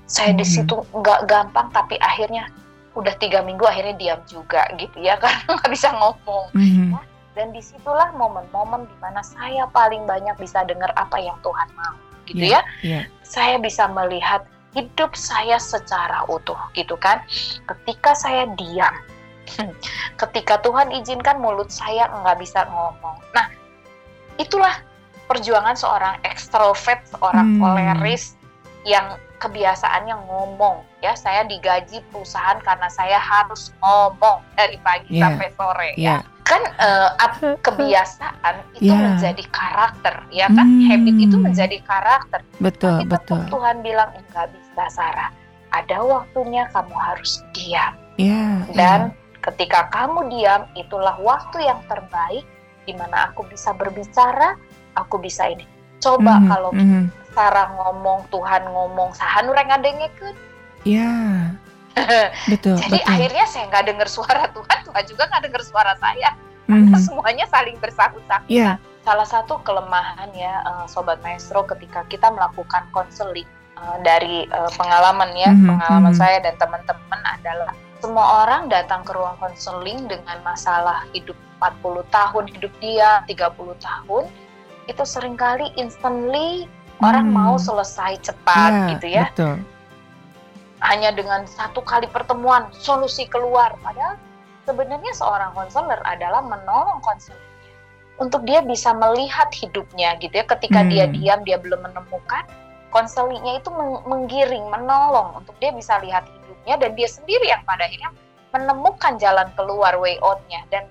Saya hmm. di situ nggak gampang, tapi akhirnya udah tiga minggu akhirnya diam juga gitu ya karena nggak bisa ngomong mm-hmm. dan di situlah momen-momen di mana saya paling banyak bisa dengar apa yang Tuhan mau gitu yeah, ya yeah. saya bisa melihat hidup saya secara utuh gitu kan ketika saya diam ketika Tuhan izinkan mulut saya nggak bisa ngomong nah itulah perjuangan seorang ekstrovert seorang hmm. koleris yang kebiasaannya ngomong ya saya digaji perusahaan karena saya harus ngomong dari pagi yeah. sampai sore yeah. ya kan uh, kebiasaan itu yeah. menjadi karakter ya kan hmm. habit itu menjadi karakter betul Tapi betul Tuhan bilang enggak bisa Sarah ada waktunya kamu harus diam yeah, dan yeah. Ketika kamu diam itulah waktu yang terbaik di mana aku bisa berbicara aku bisa ini coba mm -hmm. kalau mm -hmm Sarah ngomong Tuhan ngomong sahan orang ngadengekeun Iya. betul. Jadi betul. akhirnya saya nggak dengar suara Tuhan, Tuhan juga nggak dengar suara saya. Karena mm-hmm. semuanya saling bersangkut-sangkut. Yeah. Salah satu kelemahan ya uh, sobat maestro ketika kita melakukan konseling uh, dari uh, pengalaman ya, mm-hmm. pengalaman mm-hmm. saya dan teman-teman adalah semua orang datang ke ruang konseling dengan masalah hidup 40 tahun hidup dia, 30 tahun itu sering kali instantly orang hmm. mau selesai cepat ya, gitu ya. Betul. Hanya dengan satu kali pertemuan solusi keluar. Padahal sebenarnya seorang konselor adalah menolong konselornya untuk dia bisa melihat hidupnya gitu ya. Ketika hmm. dia diam dia belum menemukan konselingnya itu menggiring, menolong untuk dia bisa lihat hidupnya dan dia sendiri yang pada akhirnya menemukan jalan keluar way outnya dan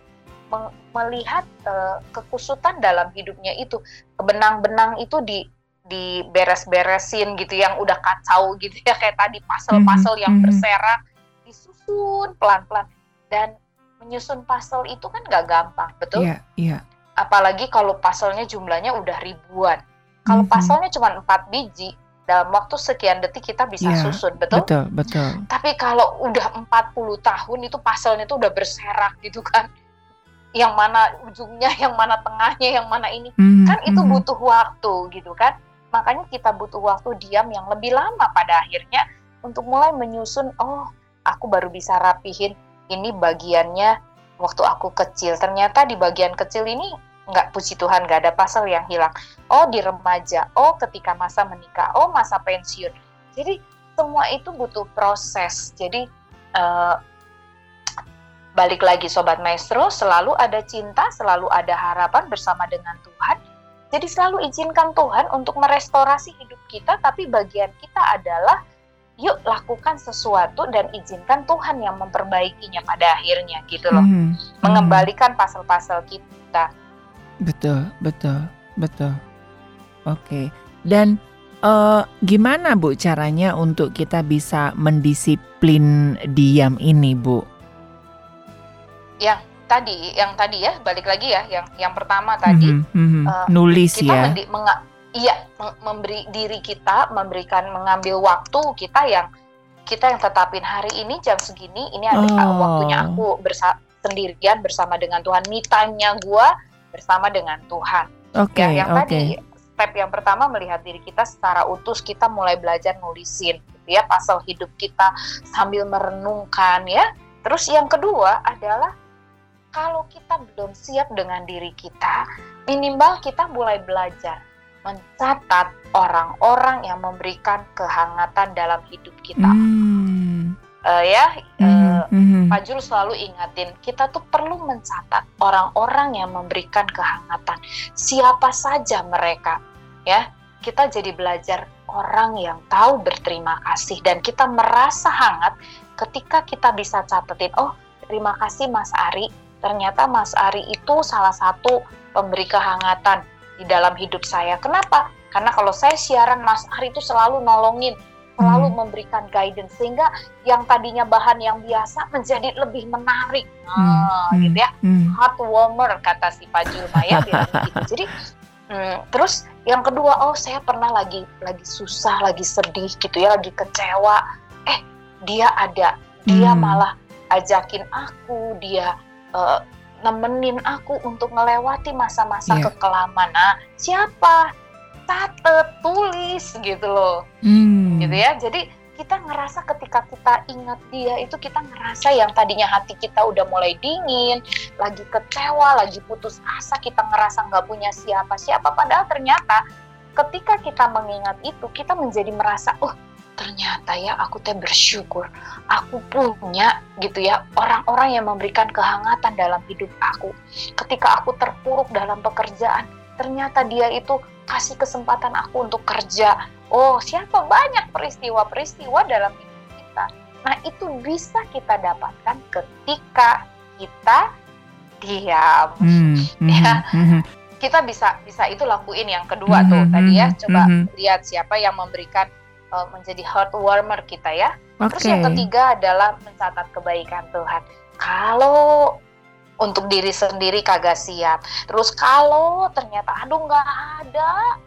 melihat uh, kekusutan dalam hidupnya itu benang-benang itu di diberes-beresin gitu yang udah kacau gitu ya kayak tadi puzzle-puzzle yang mhm. berserak disusun pelan-pelan dan menyusun puzzle itu kan gak gampang betul? Iya, yeah, iya. Yeah. Apalagi kalau puzzle-nya jumlahnya udah ribuan. Kalau mm -hmm. puzzle-nya cuma empat biji, dalam waktu sekian detik kita bisa yeah, susun, betul? Betul, betul. Tapi kalau udah 40 tahun itu puzzle-nya tuh udah berserak gitu kan. Yang mana ujungnya, yang mana tengahnya, yang mana ini. Mm -hmm. Kan itu mhm. butuh waktu gitu kan Makanya kita butuh waktu diam yang lebih lama pada akhirnya untuk mulai menyusun, oh aku baru bisa rapihin ini bagiannya waktu aku kecil. Ternyata di bagian kecil ini nggak puji Tuhan nggak ada pasal yang hilang. Oh di remaja, oh ketika masa menikah, oh masa pensiun. Jadi semua itu butuh proses. Jadi uh, balik lagi sobat maestro, selalu ada cinta, selalu ada harapan bersama dengan Tuhan jadi selalu izinkan Tuhan untuk merestorasi hidup kita, tapi bagian kita adalah yuk lakukan sesuatu dan izinkan Tuhan yang memperbaikinya pada akhirnya gitu loh. Hmm. Mengembalikan pasal-pasal kita. Betul, betul, betul. Oke. Okay. Dan uh, gimana Bu caranya untuk kita bisa mendisiplin diam ini, Bu? Yang tadi, yang tadi ya, balik lagi ya, yang yang pertama tadi mm -hmm, uh, nulis kita ya. Mendi, iya memberi diri kita memberikan mengambil waktu kita yang kita yang tetapin hari ini jam segini ini ada oh. waktunya aku bersa sendirian bersama dengan Tuhan me time-nya gue bersama dengan Tuhan okay, ya yang okay. tadi step yang pertama melihat diri kita secara utuh kita mulai belajar nulisin gitu ya pasal hidup kita sambil merenungkan ya terus yang kedua adalah kalau kita belum siap dengan diri kita minimal kita mulai belajar mencatat orang-orang yang memberikan kehangatan dalam hidup kita. Hmm. Uh, ya, uh, hmm. Pak Jul selalu ingatin kita tuh perlu mencatat orang-orang yang memberikan kehangatan. Siapa saja mereka, ya. Kita jadi belajar orang yang tahu berterima kasih dan kita merasa hangat ketika kita bisa catetin, oh terima kasih Mas Ari. Ternyata Mas Ari itu salah satu pemberi kehangatan di dalam hidup saya. Kenapa? Karena kalau saya siaran Mas Ari itu selalu nolongin, selalu hmm. memberikan guidance sehingga yang tadinya bahan yang biasa menjadi lebih menarik. Nah, hmm. gitu ya. Hmm. warmer kata si Pak Julmaya bilang gitu. Jadi hmm, terus yang kedua, oh saya pernah lagi lagi susah, lagi sedih gitu ya, lagi kecewa. Eh, dia ada. Dia hmm. malah ajakin aku, dia uh, nemenin aku untuk melewati masa-masa yeah. kekelaman. Nah, siapa? Catet, tulis gitu loh. Hmm. Gitu ya. Jadi kita ngerasa ketika kita ingat dia itu kita ngerasa yang tadinya hati kita udah mulai dingin, lagi kecewa, lagi putus asa, kita ngerasa nggak punya siapa-siapa. Padahal ternyata ketika kita mengingat itu, kita menjadi merasa, oh ternyata ya aku teh bersyukur aku punya gitu ya orang-orang yang memberikan kehangatan dalam hidup aku ketika aku terpuruk dalam pekerjaan ternyata dia itu kasih kesempatan aku untuk kerja oh siapa banyak peristiwa-peristiwa dalam hidup kita nah itu bisa kita dapatkan ketika kita diam hmm, ya hmm, kita bisa bisa itu lakuin yang kedua hmm, tuh hmm, tadi ya coba hmm. lihat siapa yang memberikan uh, menjadi heart warmer kita ya. Okay. Terus yang ketiga adalah mencatat kebaikan Tuhan. Kalau untuk diri sendiri kagak siap. Terus kalau ternyata aduh nggak ada,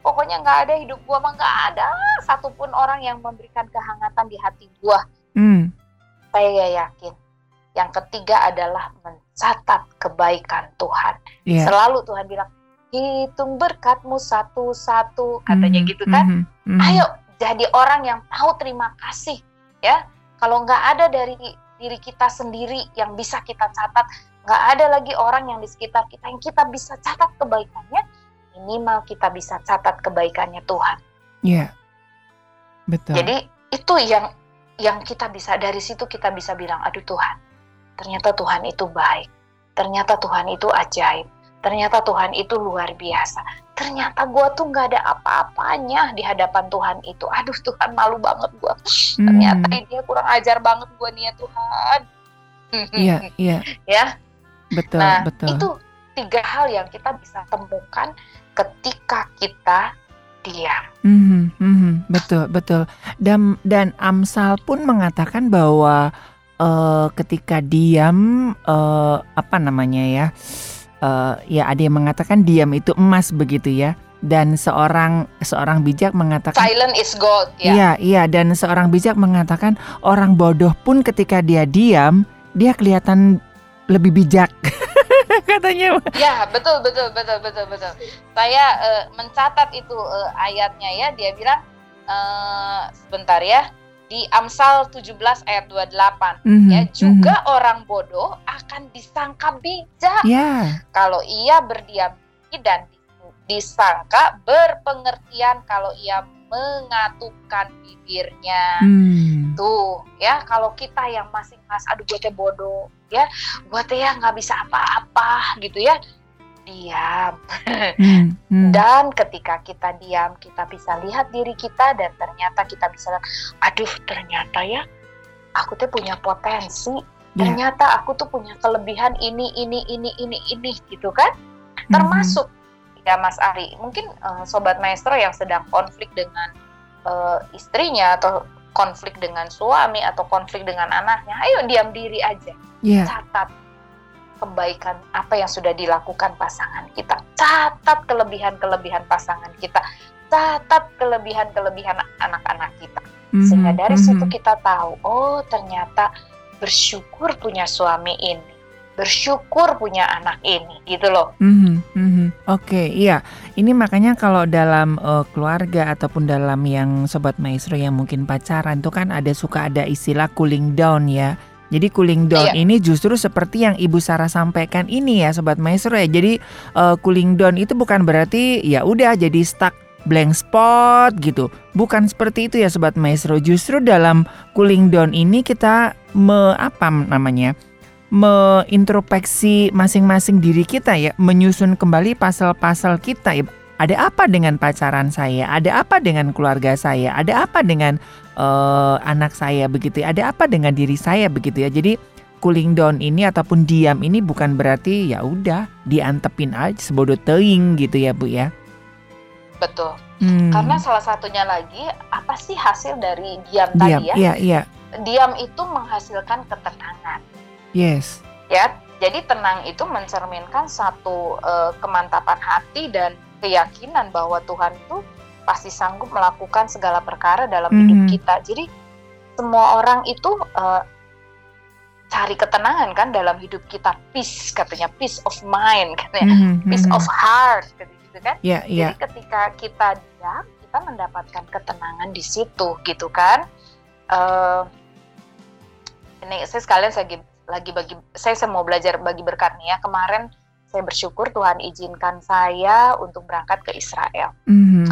pokoknya nggak ada hidup gua mah nggak ada satupun orang yang memberikan kehangatan di hati gua. Hmm. Saya yakin. Yang ketiga adalah mencatat kebaikan Tuhan. Yeah. Selalu Tuhan bilang, hitung berkatmu satu-satu, katanya mm -hmm. gitu kan. Mm -hmm. Ayo jadi orang yang tahu terima kasih ya kalau nggak ada dari diri kita sendiri yang bisa kita catat. Nggak ada lagi orang yang di sekitar kita yang kita bisa catat kebaikannya. Minimal kita bisa catat kebaikannya Tuhan. Iya yeah. betul. Jadi itu yang yang kita bisa dari situ kita bisa bilang aduh Tuhan ternyata Tuhan itu baik. Ternyata Tuhan itu ajaib. Ternyata Tuhan itu luar biasa. Ternyata gue tuh nggak ada apa-apanya di hadapan Tuhan itu. Aduh Tuhan malu banget gue. Hmm. Ternyata dia kurang ajar banget gue nih ya Tuhan. Iya, iya. ya. Betul, nah, betul. Itu tiga hal yang kita bisa temukan ketika kita diam. Mm-hmm, mm-hmm, betul, betul. Dan dan Amsal pun mengatakan bahwa uh, ketika diam, uh, apa namanya ya? uh, ya ada yang mengatakan diam itu emas begitu ya dan seorang seorang bijak mengatakan silent is gold ya. Iya, iya dan seorang bijak mengatakan orang bodoh pun ketika dia diam dia kelihatan lebih bijak. katanya. Ya, betul betul betul betul betul. Saya uh, mencatat itu uh, ayatnya ya, dia bilang uh, sebentar ya di Amsal 17 ayat 28 mm -hmm. ya juga mm -hmm. orang bodoh akan disangka bijak yeah. kalau ia berdiam diri dan disangka berpengertian kalau ia mengatupkan bibirnya mm. tuh ya kalau kita yang masih mas aduh gue teh bodoh ya gue teh ya nggak bisa apa-apa gitu ya diam. Hmm, hmm. Dan ketika kita diam, kita bisa lihat diri kita dan ternyata kita bisa, aduh ternyata ya, aku tuh punya potensi. Yeah. Ternyata aku tuh punya kelebihan ini, ini, ini, ini, ini, gitu kan? Hmm. Termasuk ya Mas Ari, mungkin uh, sobat maestro yang sedang konflik dengan uh, istrinya atau konflik dengan suami atau konflik dengan anaknya, ayo diam diri aja, yeah. catat kebaikan apa yang sudah dilakukan pasangan kita. Catat kelebihan-kelebihan pasangan kita. Catat kelebihan-kelebihan anak-anak kita. Mm-hmm. Sehingga dari mm-hmm. situ kita tahu, oh ternyata bersyukur punya suami ini. Bersyukur punya anak ini, gitu loh. Mm-hmm, mm-hmm. Oke, okay, iya. Ini makanya kalau dalam uh, keluarga ataupun dalam yang sobat maestro yang mungkin pacaran itu kan ada suka ada istilah cooling down ya jadi cooling down iya. ini justru seperti yang Ibu Sarah sampaikan ini ya sobat maestro ya. Jadi uh, cooling down itu bukan berarti ya udah jadi stuck blank spot gitu. Bukan seperti itu ya sobat maestro. Justru dalam cooling down ini kita me apa namanya? meintrospeksi masing-masing diri kita ya, menyusun kembali pasal-pasal kita ya ada apa dengan pacaran saya, ada apa dengan keluarga saya, ada apa dengan uh, anak saya begitu ya, ada apa dengan diri saya begitu ya. Jadi cooling down ini ataupun diam ini bukan berarti ya udah diantepin aja sebodoh teing gitu ya Bu ya. Betul. Hmm. Karena salah satunya lagi apa sih hasil dari diam, diam tadi ya? Iya, iya. Diam itu menghasilkan ketenangan. Yes. Ya, jadi tenang itu mencerminkan satu uh, kemantapan hati dan keyakinan bahwa Tuhan itu pasti sanggup melakukan segala perkara dalam mm -hmm. hidup kita. Jadi semua orang itu uh, cari ketenangan kan dalam hidup kita, peace katanya, peace of mind katanya, mm -hmm. peace of heart gitu kan. Yeah, yeah. Jadi ketika kita diam, kita mendapatkan ketenangan di situ gitu kan. Uh, ini saya sekalian saya lagi bagi saya, saya mau belajar bagi berkat nih ya kemarin saya bersyukur Tuhan izinkan saya untuk berangkat ke Israel. Mm-hmm.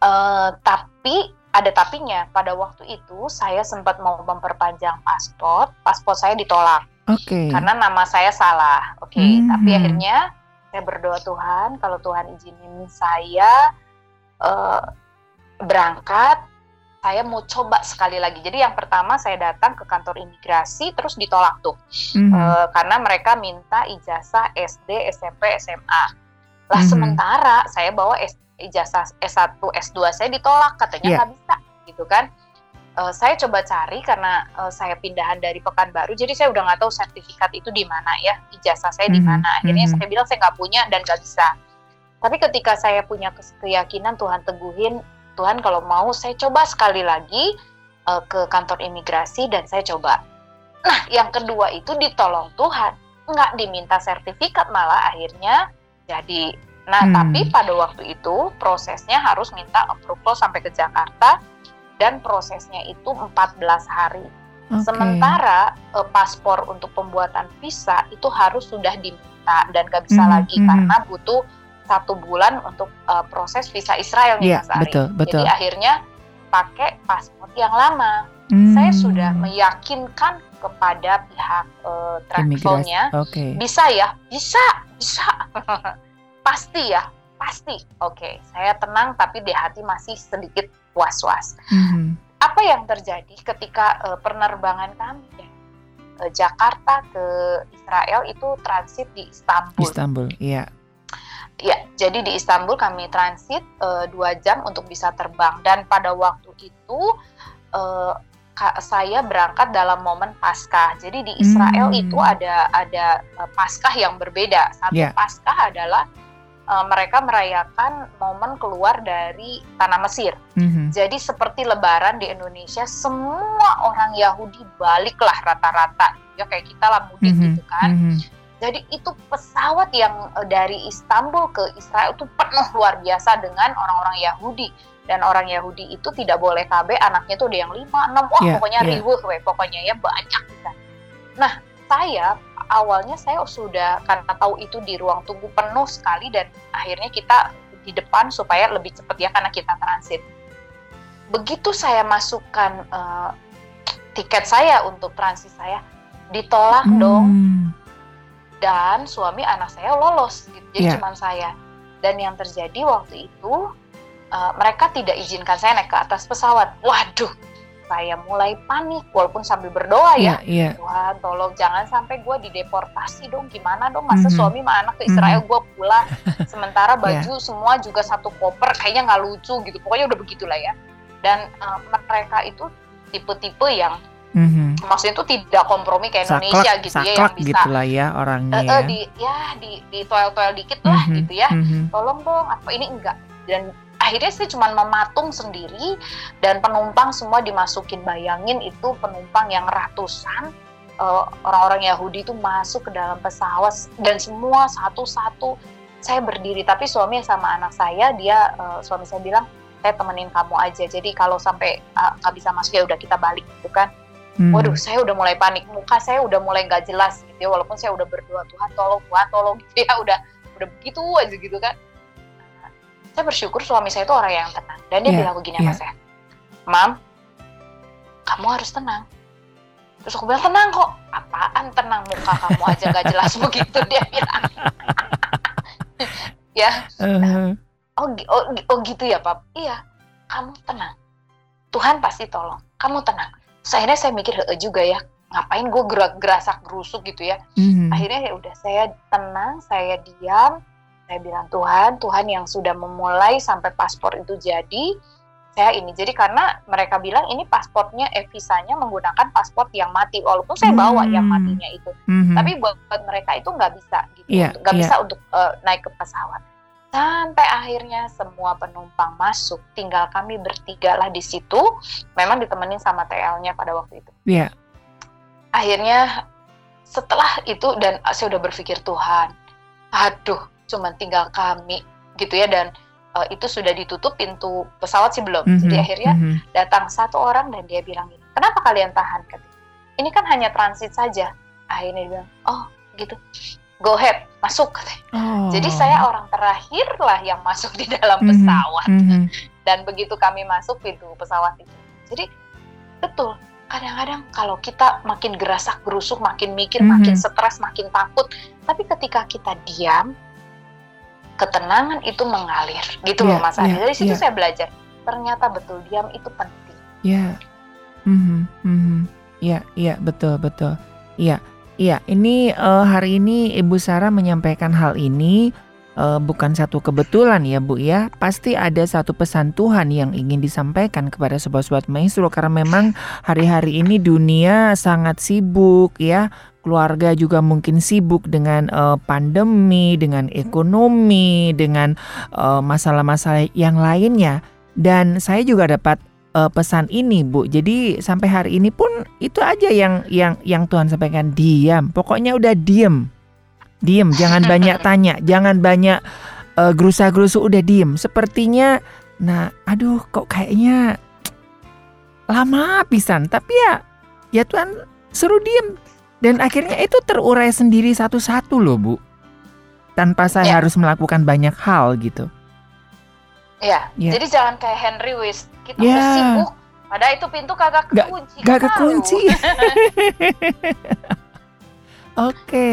Uh, tapi ada tapinya. Pada waktu itu saya sempat mau memperpanjang paspor, paspor saya ditolak. Okay. Karena nama saya salah. Oke, okay, mm-hmm. tapi akhirnya saya berdoa Tuhan kalau Tuhan izinin saya uh, berangkat saya mau coba sekali lagi. Jadi yang pertama saya datang ke kantor imigrasi terus ditolak tuh mm-hmm. e, karena mereka minta ijazah SD, SMP, SMA. Lah mm-hmm. sementara saya bawa S, ijazah S1, S2 saya ditolak katanya iya. nggak yeah. bisa gitu kan. E, saya coba cari karena e, saya pindahan dari Pekanbaru, jadi saya udah nggak tahu sertifikat itu di mana ya, ijazah saya di mana. Akhirnya mm-hmm. saya bilang saya nggak punya dan nggak bisa. Tapi ketika saya punya keyakinan Tuhan teguhin Tuhan kalau mau saya coba sekali lagi uh, ke kantor imigrasi dan saya coba. Nah, yang kedua itu ditolong Tuhan, nggak diminta sertifikat malah akhirnya jadi. Nah, hmm. tapi pada waktu itu prosesnya harus minta approval sampai ke Jakarta dan prosesnya itu 14 hari. Okay. Sementara uh, paspor untuk pembuatan visa itu harus sudah diminta dan nggak bisa hmm, lagi hmm. karena butuh satu bulan untuk uh, proses visa Israel nih yeah, Mas Ari. Betul, betul. Jadi akhirnya pakai paspor yang lama. Hmm. Saya sudah meyakinkan kepada pihak uh, travelnya, okay. bisa ya, bisa, bisa, pasti ya, pasti. Oke, okay. saya tenang tapi di hati masih sedikit was-was. Hmm. Apa yang terjadi ketika uh, penerbangan kami dari uh, Jakarta ke Israel itu transit di Istanbul? Istanbul, iya. Ya, jadi di Istanbul kami transit uh, dua jam untuk bisa terbang dan pada waktu itu uh, saya berangkat dalam momen Paskah. Jadi di Israel hmm. itu ada ada uh, Paskah yang berbeda. Satu yeah. Paskah adalah uh, mereka merayakan momen keluar dari tanah Mesir. Mm-hmm. Jadi seperti Lebaran di Indonesia, semua orang Yahudi baliklah rata-rata. Ya kayak kita lah mudik mm-hmm. gitu kan. Mm-hmm jadi itu pesawat yang eh, dari Istanbul ke Israel itu penuh luar biasa dengan orang-orang Yahudi dan orang Yahudi itu tidak boleh KB anaknya tuh ada yang lima enam wah yeah, pokoknya yeah. ribuh we pokoknya ya banyak kita. Nah saya awalnya saya sudah karena tahu itu di ruang tunggu penuh sekali dan akhirnya kita di depan supaya lebih cepat ya karena kita transit. Begitu saya masukkan uh, tiket saya untuk transit saya ditolak hmm. dong dan suami anak saya lolos gitu. Jadi yeah. cuma saya. Dan yang terjadi waktu itu uh, mereka tidak izinkan saya naik ke atas pesawat. Waduh, saya mulai panik walaupun sambil berdoa ya. Yeah, yeah. Tuhan tolong jangan sampai gue dideportasi dong. Gimana dong masa mm -hmm. suami sama anak ke Israel mm -hmm. gue pulang sementara iya. baju yeah. semua juga satu koper kayaknya nggak lucu gitu. Pokoknya udah begitulah ya. Dan uh, mereka itu tipe-tipe yang Mm-hmm. Maksudnya itu tidak kompromi kayak saklek, Indonesia gitu ya yang bisa gitu lah ya orangnya uh, uh, ya. di ya di di toel-toel dikit lah mm-hmm. gitu ya. Mm-hmm. Tolong dong apa ini enggak. Dan akhirnya sih cuma mematung sendiri dan penumpang semua dimasukin. Bayangin itu penumpang yang ratusan uh, orang-orang Yahudi itu masuk ke dalam pesawat dan semua satu-satu saya berdiri tapi suami sama anak saya dia uh, suami saya bilang saya temenin kamu aja jadi kalau sampai nggak uh, bisa masuk ya udah kita balik gitu kan Hmm. Waduh, saya udah mulai panik, muka saya udah mulai nggak jelas gitu ya, walaupun saya udah berdoa Tuhan tolong, Tuhan tolong gitu ya, udah udah begitu aja gitu kan. Nah, saya bersyukur suami saya itu orang yang tenang dan dia yeah, bilang begini yeah. sama saya, Mam, kamu harus tenang. Terus aku bilang tenang kok, apaan tenang muka kamu aja nggak jelas begitu dia bilang. ya, nah, oh, oh, oh gitu ya Pap, iya, kamu tenang. Tuhan pasti tolong, kamu tenang akhirnya saya mikir juga ya ngapain gue gerak gerasak gerusuk gitu ya mm-hmm. akhirnya ya udah saya tenang saya diam saya bilang Tuhan Tuhan yang sudah memulai sampai paspor itu jadi saya ini jadi karena mereka bilang ini pasportnya eh visanya menggunakan paspor yang mati walaupun saya bawa mm-hmm. yang matinya itu mm-hmm. tapi buat, buat mereka itu nggak bisa gitu yeah, nggak yeah. bisa untuk uh, naik ke pesawat sampai akhirnya semua penumpang masuk tinggal kami bertiga lah di situ memang ditemenin sama TL-nya pada waktu itu Iya. Yeah. akhirnya setelah itu dan saya udah berpikir Tuhan aduh cuman tinggal kami gitu ya dan uh, itu sudah ditutup pintu pesawat sih belum mm -hmm. jadi akhirnya mm -hmm. datang satu orang dan dia bilang ini kenapa kalian tahan ini kan hanya transit saja akhirnya dia bilang oh gitu go ahead masuk Oh. Jadi saya orang terakhir lah yang masuk di dalam mhm, pesawat. Mm -hmm. Dan begitu kami masuk pintu pesawat itu. Jadi betul kadang-kadang kalau kita makin gerasak gerusuk, makin mikir, mm -hmm. makin stres, makin takut, tapi ketika kita diam, ketenangan itu mengalir, gitu yeah, loh Mas Adi. Yeah, Dari situ yeah. saya belajar, ternyata betul diam itu penting. Ya, yeah. mm -hmm, mm -hmm. ya, yeah, betul betul, iya. Yeah. Iya, ini uh, hari ini Ibu Sarah menyampaikan hal ini uh, bukan satu kebetulan ya Bu ya. Pasti ada satu pesan Tuhan yang ingin disampaikan kepada sobat-sobat maestro karena memang hari-hari ini dunia sangat sibuk ya. Keluarga juga mungkin sibuk dengan uh, pandemi, dengan ekonomi, dengan masalah-masalah uh, yang lainnya. Dan saya juga dapat uh, pesan ini, Bu. Jadi sampai hari ini pun itu aja yang yang yang Tuhan sampaikan diam. Pokoknya udah diem. Diem, jangan banyak tanya, jangan banyak uh, gerusa-gerusu udah diem. Sepertinya nah, aduh kok kayaknya lama pisan, tapi ya ya Tuhan suruh diem. Dan akhirnya itu terurai sendiri satu-satu loh, Bu. Tanpa saya ya. harus melakukan banyak hal gitu. Iya. Ya. Jadi jangan kayak Henry Wis ya. udah sibuk, padahal itu pintu kagak kekunci. Gak, gak kekunci. Oke.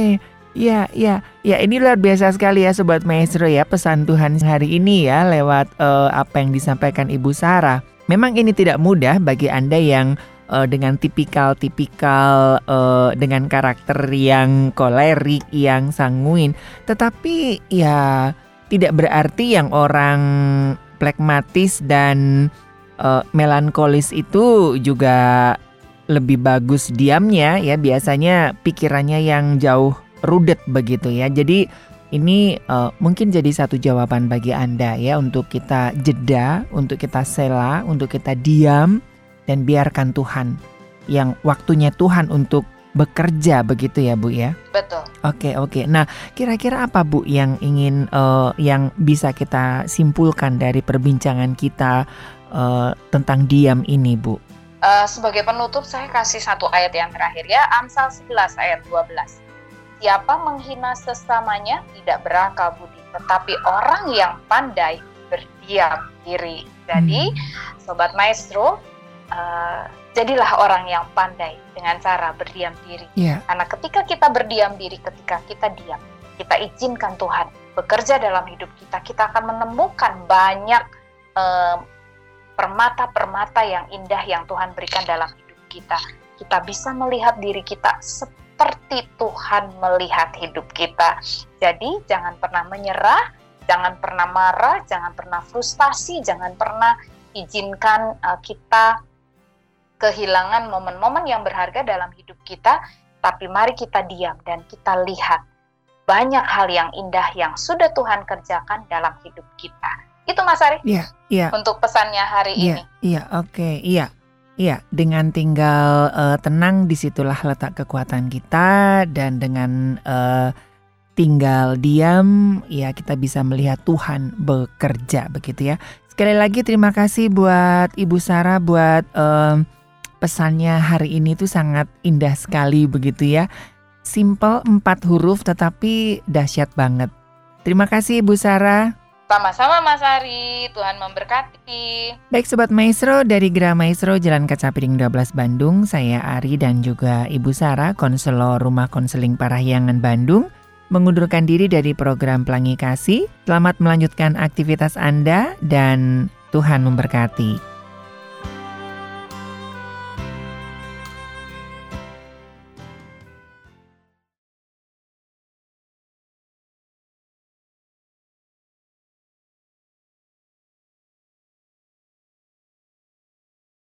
Ya, ya, ya ini luar biasa sekali ya Sobat Maestro ya pesan Tuhan hari ini ya lewat uh, apa yang disampaikan Ibu Sarah. Memang ini tidak mudah bagi Anda yang uh, dengan tipikal-tipikal uh, dengan karakter yang kolerik, yang sanguin. Tetapi ya tidak berarti yang orang plekmatis dan uh, melankolis itu juga lebih bagus diamnya ya biasanya pikirannya yang jauh rudet begitu ya jadi ini uh, mungkin jadi satu jawaban bagi anda ya untuk kita jeda untuk kita sela untuk kita diam dan biarkan Tuhan yang waktunya Tuhan untuk bekerja begitu ya Bu ya. Betul. Oke oke. Nah kira-kira apa Bu yang ingin uh, yang bisa kita simpulkan dari perbincangan kita uh, tentang diam ini Bu? Uh, sebagai penutup saya kasih satu ayat yang terakhir ya Amsal 11 ayat 12. Siapa menghina sesamanya tidak berakal budi, tetapi orang yang pandai berdiam diri. Jadi, hmm. sobat maestro, uh, jadilah orang yang pandai dengan cara berdiam diri. Yeah. Karena ketika kita berdiam diri, ketika kita diam, kita izinkan Tuhan bekerja dalam hidup kita, kita akan menemukan banyak permata-permata yang indah yang Tuhan berikan dalam hidup kita. Kita bisa melihat diri kita seperti Tuhan melihat hidup kita. Jadi jangan pernah menyerah, jangan pernah marah, jangan pernah frustasi, jangan pernah izinkan uh, kita kehilangan momen-momen yang berharga dalam hidup kita, tapi mari kita diam dan kita lihat banyak hal yang indah yang sudah Tuhan kerjakan dalam hidup kita. Itu Mas Ari. Iya, iya. Untuk pesannya hari ya, ini. Iya, oke, okay, iya. Iya, dengan tinggal uh, tenang di situlah letak kekuatan kita dan dengan uh, tinggal diam ya kita bisa melihat Tuhan bekerja begitu ya. Sekali lagi terima kasih buat Ibu Sarah buat uh, pesannya hari ini tuh sangat indah sekali begitu ya. Simple empat huruf tetapi dahsyat banget. Terima kasih Ibu Sarah. Sama-sama Mas Ari, Tuhan memberkati. Baik Sobat Maestro, dari Gerah Maestro Jalan Kaca Piring 12 Bandung, saya Ari dan juga Ibu Sarah, konselor Rumah Konseling Parahyangan Bandung, mengundurkan diri dari program Pelangi Kasih. Selamat melanjutkan aktivitas Anda dan Tuhan memberkati.